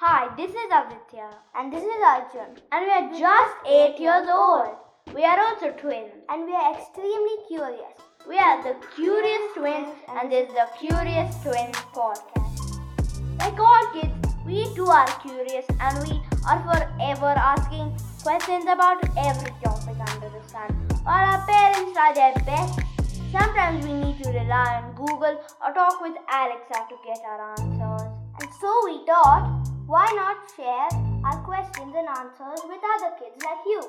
Hi, this is Aditya. And this is Arjun. And we are just 8 years old. We are also twins. And we are extremely curious. We are the Curious Twins, and this is the Curious Twins podcast. Like all kids, we too are curious and we are forever asking questions about every topic under the sun. While our parents try their best, sometimes we need to rely on Google or talk with Alexa to get our answers. And so we thought, why not share our questions and answers with other kids like you?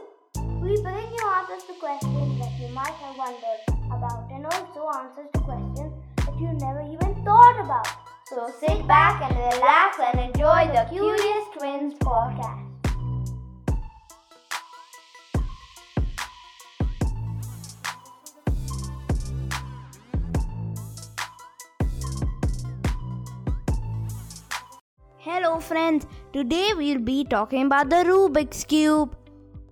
We bring you answers to questions that you might have wondered about and also answers to questions that you never even thought about. So sit back and relax and enjoy the Curious Twins podcast. Hello friends, today we'll be talking about the Rubik's Cube.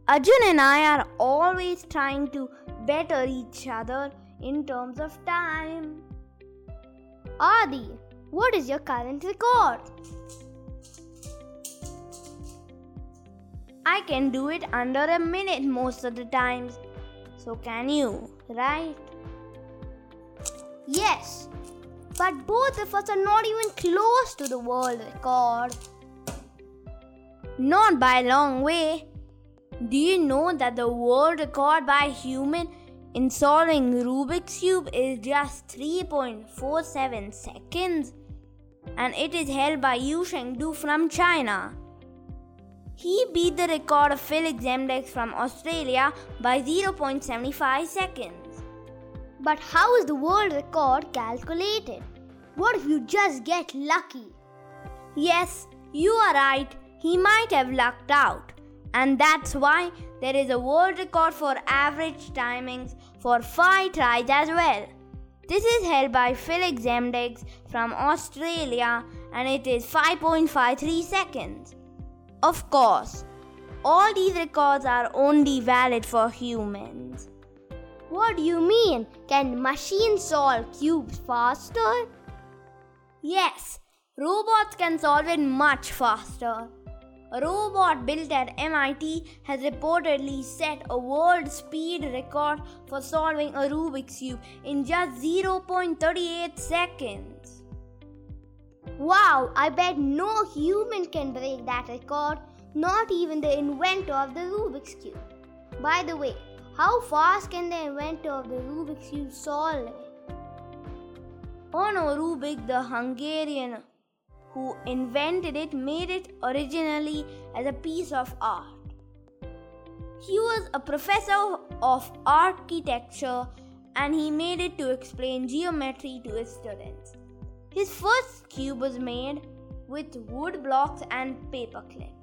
Arjun and I are always trying to better each other in terms of time. Adi, what is your current record? I can do it under a minute most of the times. So can you, right? Yes, but both of us are not even close to the world record. Not by a long way. Do you know that the world record by human in solving Rubik's Cube is just 3.47 seconds? And it is held by Yusheng Du from China. He beat the record of Felix Zemdegs from Australia by 0.75 seconds. But how is the world record calculated? What if you just get lucky? Yes, you are right. He might have lucked out. And that's why there is a world record for average timings for 5 tries as well. This is held by Felix Zemdegs from Australia and it is 5.53 seconds. Of course, all these records are only valid for humans. What do you mean? Can machines solve cubes faster? Yes, robots can solve it much faster. A robot built at MIT has reportedly set a world speed record for solving a Rubik's Cube in just 0.38 seconds. Wow, I bet no human can break that record, not even the inventor of the Rubik's Cube. By the way, how fast can the inventor of the Rubik's Cube solve it? Erno Rubik, the Hungarian who invented it, made it originally as a piece of art. He was a professor of architecture and he made it to explain geometry to his students. His first cube was made with wood blocks and paper clips.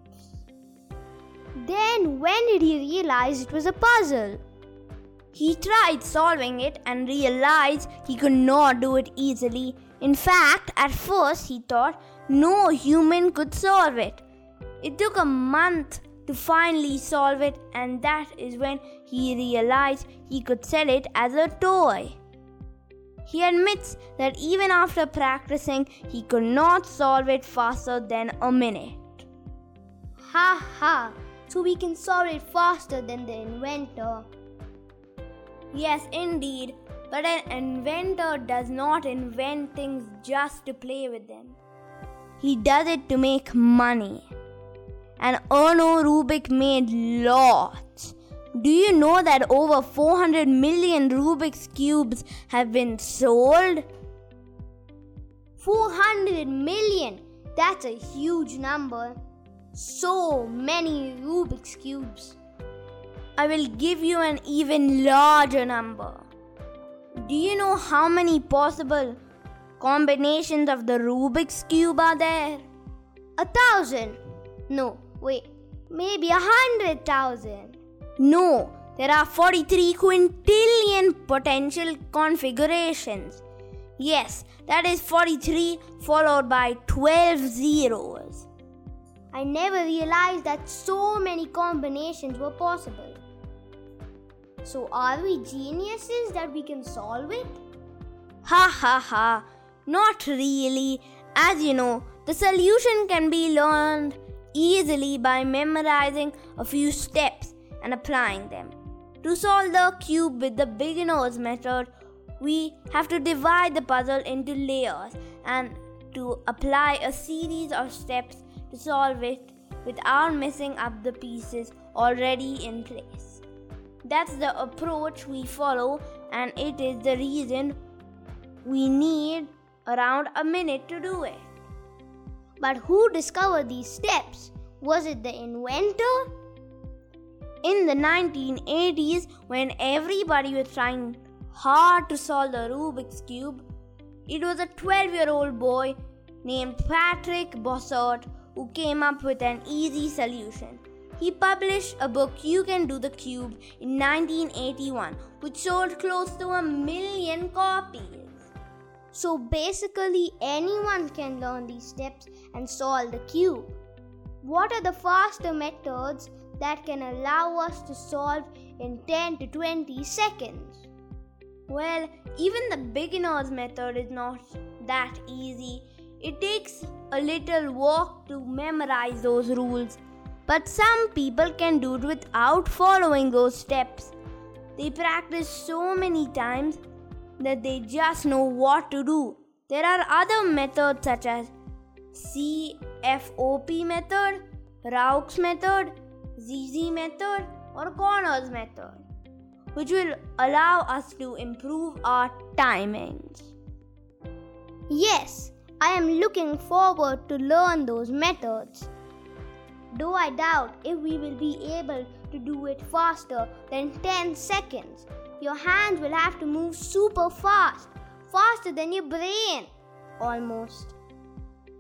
Then, when did he realize it was a puzzle? He tried solving it and realized he could not do it easily. In fact, at first he thought no human could solve it. It took a month to finally solve it, and that is when he realized he could sell it as a toy. He admits that even after practicing, he could not solve it faster than a minute. Ha ha! So we can solve it faster than the inventor. Yes, indeed, but an inventor does not invent things just to play with them. He does it to make money. And Erno Rubik made lots. Do you know that over 400 million Rubik's Cubes have been sold? 400 million! That's a huge number. So many Rubik's Cubes. I will give you an even larger number. Do you know how many possible combinations of the Rubik's Cube are there? A thousand. No, wait, maybe a hundred thousand. No, there are 43 quintillion potential configurations. Yes, that is 43 followed by 12 zeros. I never realized that so many combinations were possible. So, are we geniuses that we can solve it? Ha ha ha, not really. As you know, The solution can be learned easily by memorizing a few steps and applying them. To solve the cube with the beginner's method, we have to divide the puzzle into layers and to apply a series of steps to solve it without messing up the pieces already in place. That's the approach we follow, and it is the reason we need around a minute to do it. But who discovered these steps? Was it the inventor? In the 1980s, when everybody was trying hard to solve the Rubik's Cube, it was a 12 year old boy named Patrick Bossert who came up with an easy solution. He published a book, You Can Do the Cube, in 1981, which sold close to a million copies. So basically, anyone can learn these steps and solve the cube. What are the faster methods that can allow us to solve in 10 to 20 seconds? Well, even the beginner's method is not that easy. It takes a little work to memorize those rules, but some people can do it without following those steps. They practice so many times that they just know what to do. There are other methods such as CFOP method, Roux method, ZZ method, or Connors method, which will allow us to improve our timings. Yes, I am looking forward to learn those methods. Though I doubt if we will be able to do it faster than 10 seconds. Your hands will have to move super fast, faster than your brain, almost.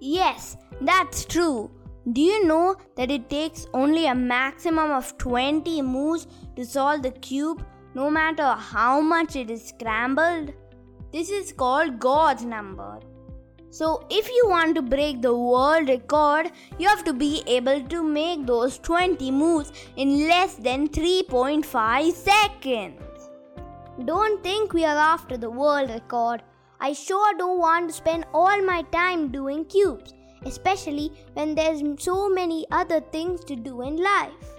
Yes, that's true. Do you know that it takes only a maximum of 20 moves to solve the cube, no matter how much it is scrambled? This is called God's number. So, if you want to break the world record, you have to be able to make those 20 moves in less than 3.5 seconds. Don't think we are after the world record. I sure don't want to spend all my time doing cubes, especially when there's so many other things to do in life.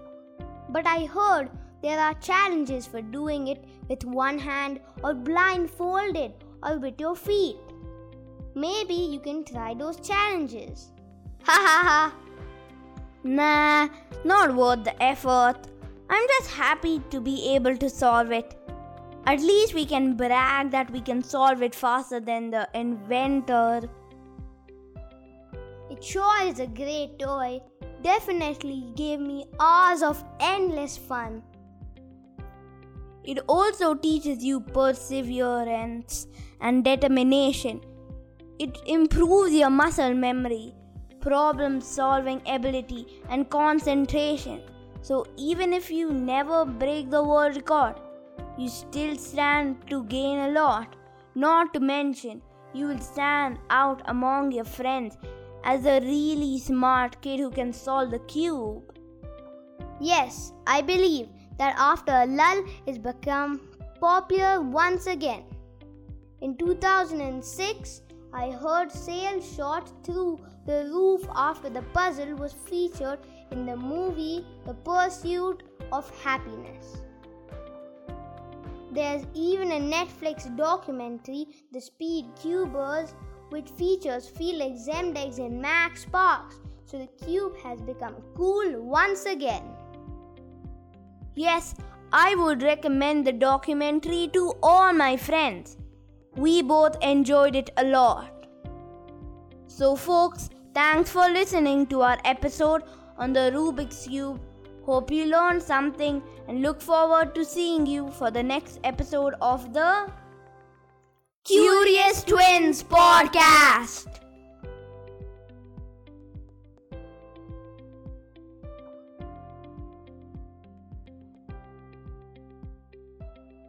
But I heard there are challenges for doing it with one hand or blindfolded or with your feet. Maybe you can try those challenges. Ha ha ha! Nah, not worth the effort. I'm just happy to be able to solve it. At least we can brag that we can solve it faster than the inventor. It sure is a great toy. Definitely gave me hours of endless fun. It also teaches you perseverance and determination. It improves your muscle memory, problem solving ability, and concentration. So, even if you never break the world record, you still stand to gain a lot. Not to mention, you will stand out among your friends as a really smart kid who can solve the cube. Yes, I believe that after a lull it's become popular once again. In 2006, I heard sail shot through the roof after the puzzle was featured in the movie The Pursuit of Happiness. There's even a Netflix documentary, The Speed Cubers, which features Felix Zemdegs and Max Sparks. So the cube has become cool once again. Yes, I would recommend the documentary to all my friends. We both enjoyed it a lot. So, folks, thanks for listening to our episode on the Rubik's Cube Hope you learned something and look forward to seeing you for the next episode of the Curious Twins Podcast.